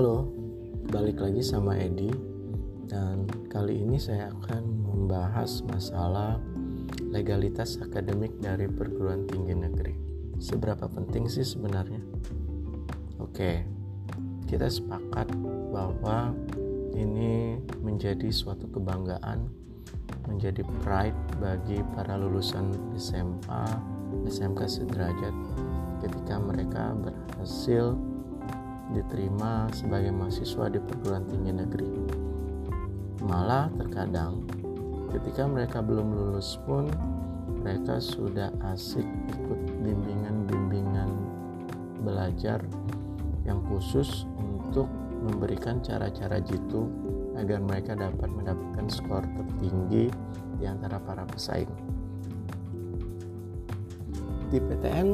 Halo, balik lagi sama Edi dan kali ini saya akan membahas masalah legalitas akademik dari perguruan tinggi negeri. Seberapa penting sih sebenarnya? Oke, kita sepakat bahwa ini menjadi suatu kebanggaan, menjadi pride bagi para lulusan SMA, SMK sederajat ketika mereka berhasil diterima sebagai mahasiswa di perguruan tinggi negeri. Malah terkadang ketika mereka belum lulus pun mereka sudah asik ikut bimbingan-bimbingan belajar yang khusus untuk memberikan cara-cara jitu agar mereka dapat mendapatkan skor tertinggi di antara para pesaing. Di PTN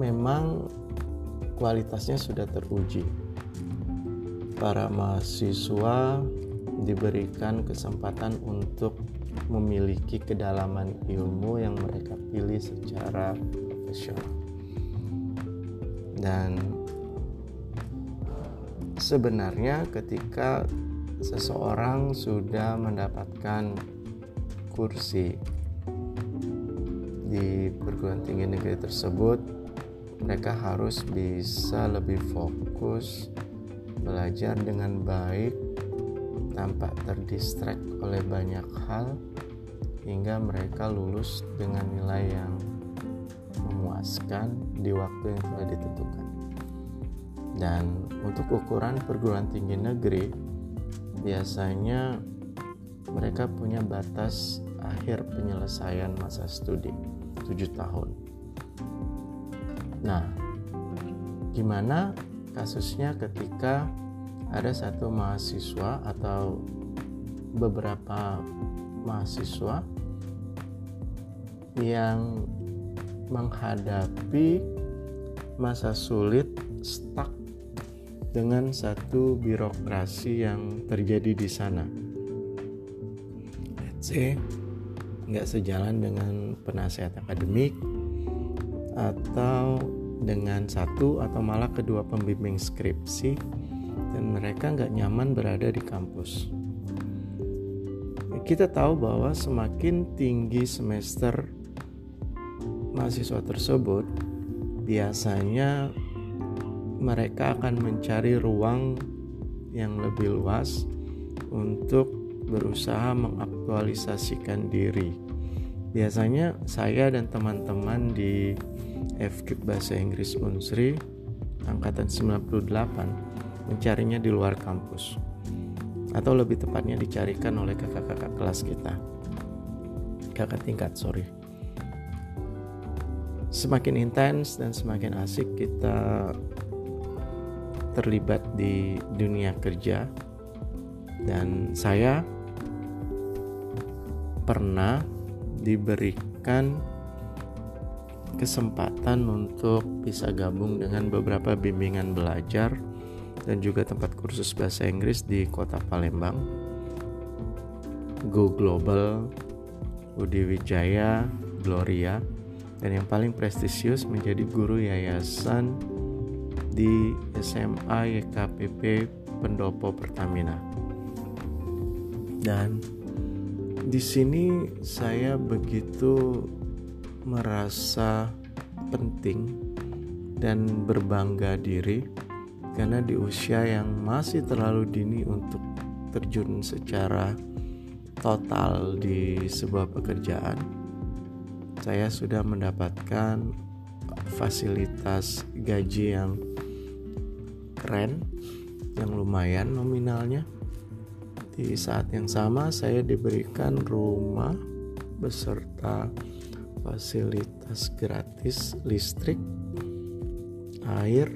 memang kualitasnya sudah teruji. Para mahasiswa diberikan kesempatan untuk memiliki kedalaman ilmu yang mereka pilih secara profesional. Dan sebenarnya ketika seseorang sudah mendapatkan kursi di perguruan tinggi negeri tersebut mereka harus bisa lebih fokus belajar dengan baik tanpa terdistrak oleh banyak hal hingga mereka lulus dengan nilai yang memuaskan di waktu yang telah ditentukan. Dan untuk ukuran perguruan tinggi negeri biasanya mereka punya batas akhir penyelesaian masa studi 7 tahun Nah, gimana kasusnya ketika ada satu mahasiswa atau beberapa mahasiswa yang menghadapi masa sulit stuck dengan satu birokrasi yang terjadi di sana. Let's say nggak sejalan dengan penasehat akademik atau dengan satu atau malah kedua pembimbing skripsi dan mereka nggak nyaman berada di kampus. Kita tahu bahwa semakin tinggi semester mahasiswa tersebut, biasanya mereka akan mencari ruang yang lebih luas untuk berusaha mengaktualisasikan diri. Biasanya saya dan teman-teman di FKIP Bahasa Inggris Unsri angkatan 98 mencarinya di luar kampus. Atau lebih tepatnya dicarikan oleh kakak-kakak kelas kita. Kakak tingkat sorry. Semakin intens dan semakin asik kita terlibat di dunia kerja. Dan saya pernah diberikan kesempatan untuk bisa gabung dengan beberapa bimbingan belajar dan juga tempat kursus bahasa Inggris di kota Palembang. Go Global, Udi Wijaya, Gloria, dan yang paling prestisius menjadi guru yayasan di SMA YKPP Pendopo Pertamina. Dan di sini saya begitu merasa penting dan berbangga diri karena di usia yang masih terlalu dini untuk terjun secara total di sebuah pekerjaan saya sudah mendapatkan fasilitas gaji yang keren yang lumayan nominalnya. Di saat yang sama saya diberikan rumah beserta fasilitas gratis listrik, air,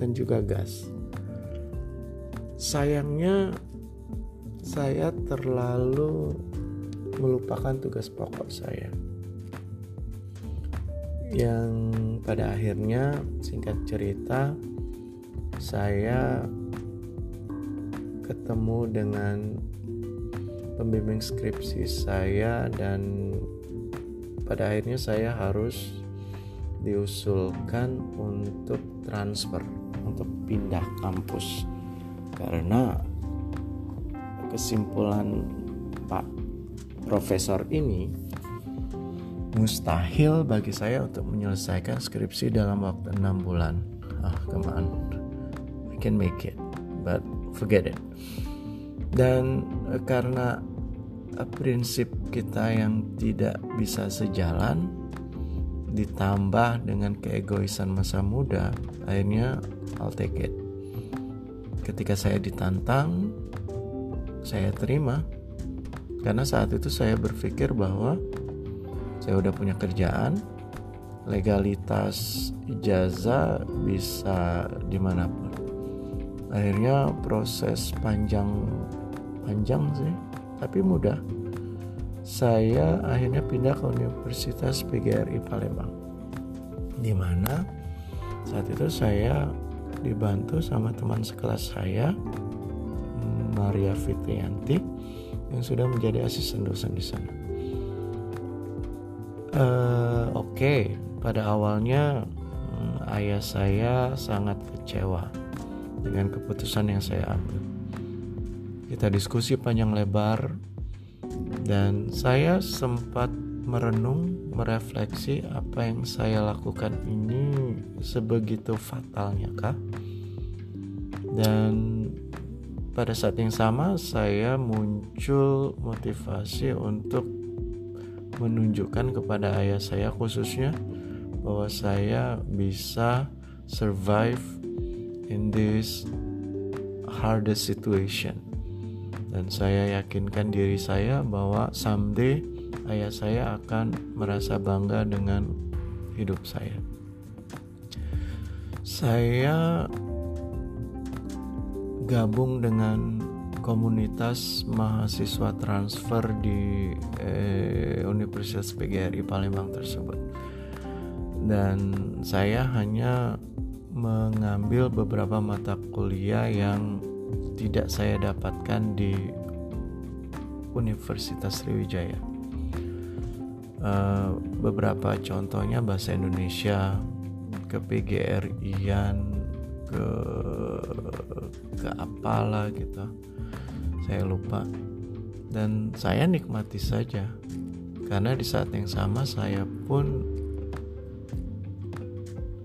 dan juga gas. Sayangnya, saya terlalu melupakan tugas pokok saya, yang pada akhirnya, singkat cerita, saya ketemu dengan pembimbing skripsi saya dan pada akhirnya saya harus diusulkan untuk transfer untuk pindah kampus karena kesimpulan Pak Profesor ini mustahil bagi saya untuk menyelesaikan skripsi dalam waktu enam bulan. Ah, come on, I can make it, but forget it. Dan uh, karena prinsip kita yang tidak bisa sejalan, ditambah dengan keegoisan masa muda, akhirnya I'll take it. Ketika saya ditantang, saya terima. Karena saat itu saya berpikir bahwa saya udah punya kerjaan legalitas ijazah bisa di mana pun akhirnya proses panjang panjang sih tapi mudah saya akhirnya pindah ke Universitas PGRI Palembang di mana saat itu saya dibantu sama teman sekelas saya Maria Fitrianti yang sudah menjadi asisten dosen di sana uh, oke okay. pada awalnya um, ayah saya sangat kecewa dengan keputusan yang saya ambil kita diskusi panjang lebar. Dan saya sempat merenung merefleksi apa yang saya lakukan ini sebegitu fatalnya kah? Dan pada saat yang sama saya muncul motivasi untuk menunjukkan kepada ayah saya khususnya bahwa saya bisa survive in this hardest situation dan saya yakinkan diri saya bahwa someday ayah saya akan merasa bangga dengan hidup saya. Saya gabung dengan komunitas mahasiswa transfer di eh, Universitas PGRI Palembang tersebut. Dan saya hanya mengambil beberapa mata kuliah yang tidak saya dapatkan di Universitas Sriwijaya. Uh, beberapa contohnya bahasa Indonesia ke PGRI-an ke ke apalah gitu. Saya lupa. Dan saya nikmati saja. Karena di saat yang sama saya pun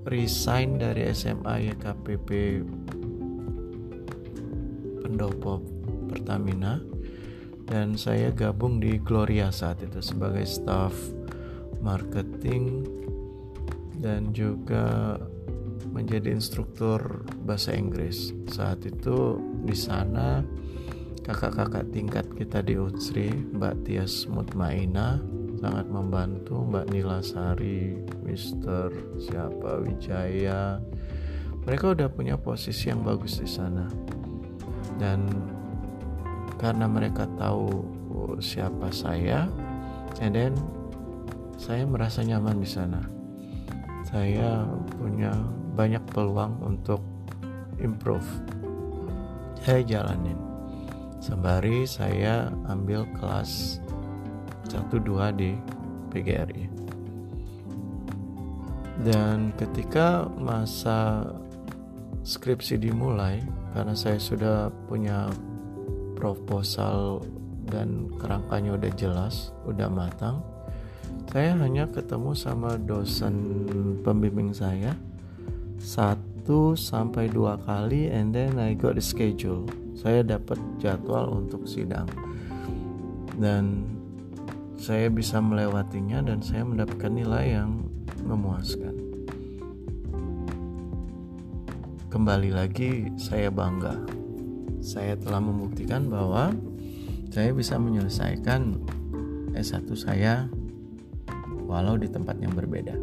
resign dari SMA YKPP Pendopo Pertamina. Dan saya gabung di Gloria saat itu sebagai staff marketing dan juga menjadi instruktur bahasa Inggris. Saat itu di sana kakak-kakak tingkat kita di Utsri Mbak Tias Mutmaina sangat membantu Mbak Nila Sari Mister siapa Wijaya. Mereka udah punya posisi yang bagus di sana dan karena mereka tahu siapa saya and then saya merasa nyaman di sana. Saya punya banyak peluang untuk improve. Saya jalanin. Sembari saya ambil kelas 1-2 di PGRI dan ketika masa skripsi dimulai karena saya sudah punya proposal dan kerangkanya udah jelas udah matang. Saya hanya ketemu sama dosen pembimbing saya satu sampai dua kali and then I got the schedule. Saya dapat jadwal untuk sidang. Dan saya bisa melewatinya dan saya mendapatkan nilai yang memuaskan kembali lagi saya bangga saya telah membuktikan bahwa saya bisa menyelesaikan S1 saya walau di tempat yang berbeda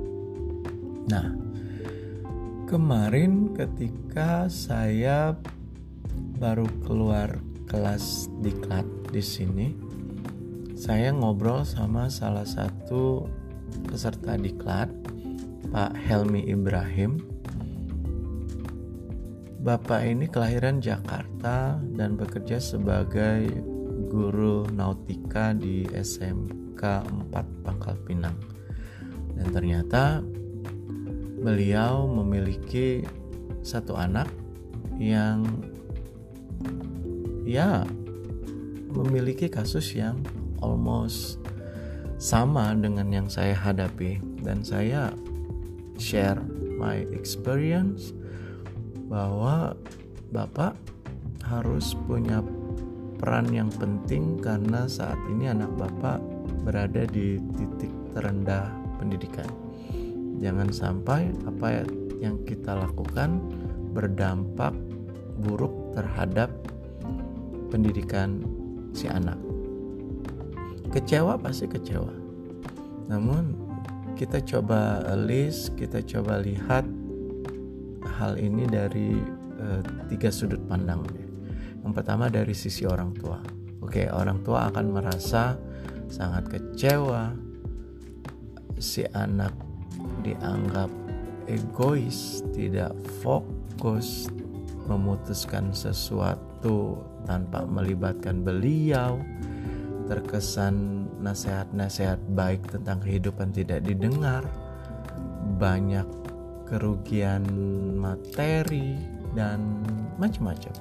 nah kemarin ketika saya baru keluar kelas diklat di sini, saya ngobrol sama salah satu peserta diklat, Pak Helmi Ibrahim. Bapak ini kelahiran Jakarta dan bekerja sebagai guru nautika di SMK 4 Pangkal Pinang. Dan ternyata beliau memiliki satu anak yang ya memiliki kasus yang almost sama dengan yang saya hadapi dan saya share my experience bahwa Bapak harus punya peran yang penting karena saat ini anak Bapak berada di titik terendah pendidikan. Jangan sampai apa yang kita lakukan berdampak buruk terhadap pendidikan si anak. Kecewa pasti kecewa. Namun kita coba list, kita coba lihat hal ini dari uh, tiga sudut pandang. Yang pertama dari sisi orang tua. Oke, orang tua akan merasa sangat kecewa si anak dianggap egois, tidak fokus, memutuskan sesuatu tanpa melibatkan beliau terkesan nasihat-nasihat baik tentang kehidupan tidak didengar banyak kerugian materi dan macam-macam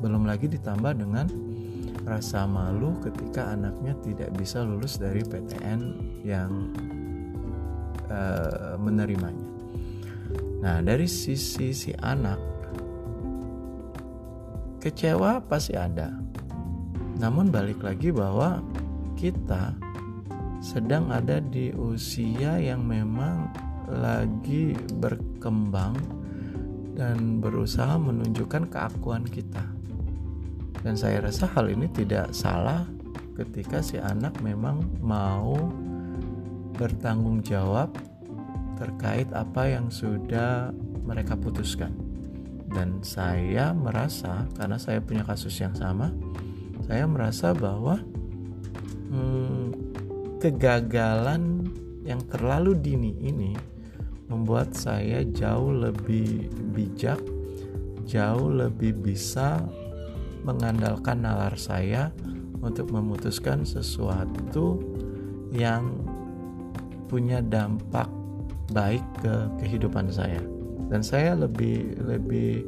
belum lagi ditambah dengan rasa malu ketika anaknya tidak bisa lulus dari PTN yang uh, menerimanya. Nah, dari sisi si anak Kecewa pasti ada. Namun balik lagi bahwa kita sedang ada di usia yang memang lagi berkembang dan berusaha menunjukkan keakuan kita. Dan saya rasa hal ini tidak salah ketika si anak memang mau bertanggung jawab terkait apa yang sudah mereka putuskan dan saya merasa karena saya punya kasus yang sama saya merasa bahwa hmm, kegagalan yang terlalu dini ini membuat saya jauh lebih bijak jauh lebih bisa mengandalkan nalar saya untuk memutuskan sesuatu yang punya dampak baik ke kehidupan saya. Dan saya lebih lebih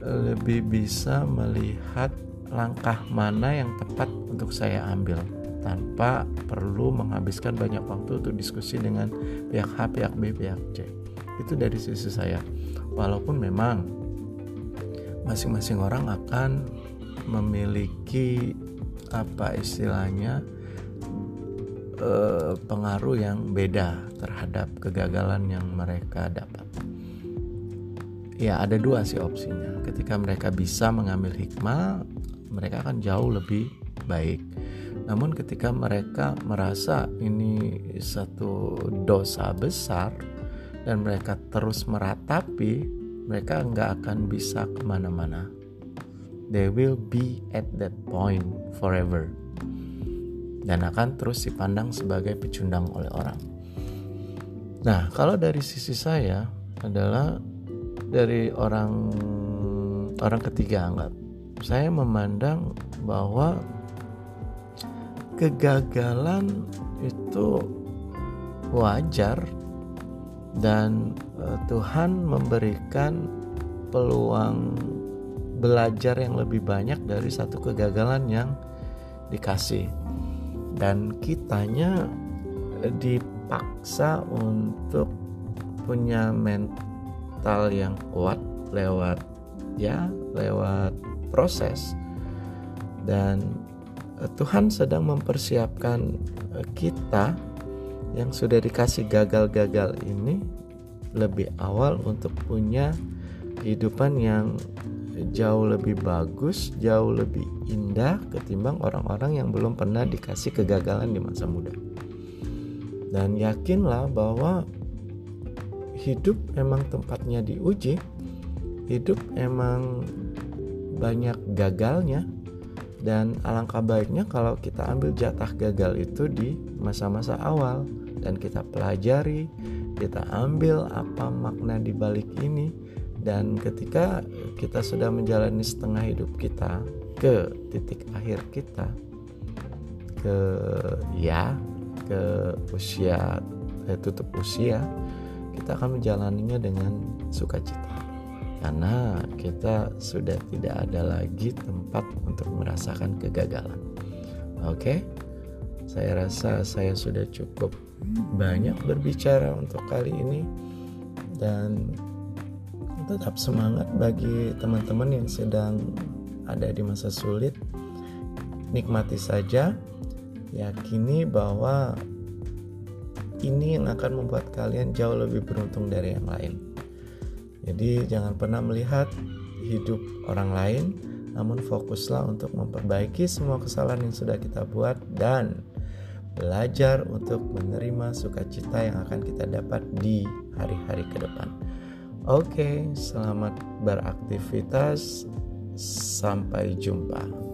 lebih bisa melihat langkah mana yang tepat untuk saya ambil tanpa perlu menghabiskan banyak waktu untuk diskusi dengan pihak H, pihak B, pihak C. Itu dari sisi saya. Walaupun memang masing-masing orang akan memiliki apa istilahnya eh, pengaruh yang beda terhadap kegagalan yang mereka dapat ya ada dua sih opsinya ketika mereka bisa mengambil hikmah mereka akan jauh lebih baik namun ketika mereka merasa ini satu dosa besar dan mereka terus meratapi mereka nggak akan bisa ke mana-mana. They will be at that point forever. Dan akan terus dipandang sebagai pecundang oleh orang. Nah kalau dari sisi saya adalah dari orang orang ketiga anggap. Saya memandang bahwa kegagalan itu wajar dan uh, Tuhan memberikan peluang belajar yang lebih banyak dari satu kegagalan yang dikasih. Dan kitanya dipaksa untuk punya mental yang kuat lewat ya lewat proses. Dan Tuhan sedang mempersiapkan uh, kita yang sudah dikasih gagal-gagal ini lebih awal untuk punya kehidupan yang jauh lebih bagus, jauh lebih indah ketimbang orang-orang yang belum pernah dikasih kegagalan di masa muda. Dan yakinlah bahwa hidup emang tempatnya diuji hidup emang banyak gagalnya dan alangkah baiknya kalau kita ambil jatah gagal itu di masa-masa awal. Dan kita pelajari, kita ambil apa makna di balik ini. Dan ketika kita sudah menjalani setengah hidup kita ke titik akhir kita ke ya ke usia eh, tutup usia kita akan menjalaninya dengan sukacita karena kita sudah tidak ada lagi tempat untuk merasakan kegagalan. Oke, saya rasa saya sudah cukup banyak berbicara untuk kali ini, dan tetap semangat bagi teman-teman yang sedang ada di masa sulit. Nikmati saja, yakini bahwa ini yang akan membuat kalian jauh lebih beruntung dari yang lain. Jadi jangan pernah melihat hidup orang lain, namun fokuslah untuk memperbaiki semua kesalahan yang sudah kita buat dan belajar untuk menerima sukacita yang akan kita dapat di hari-hari ke depan. Oke, selamat beraktivitas. Sampai jumpa.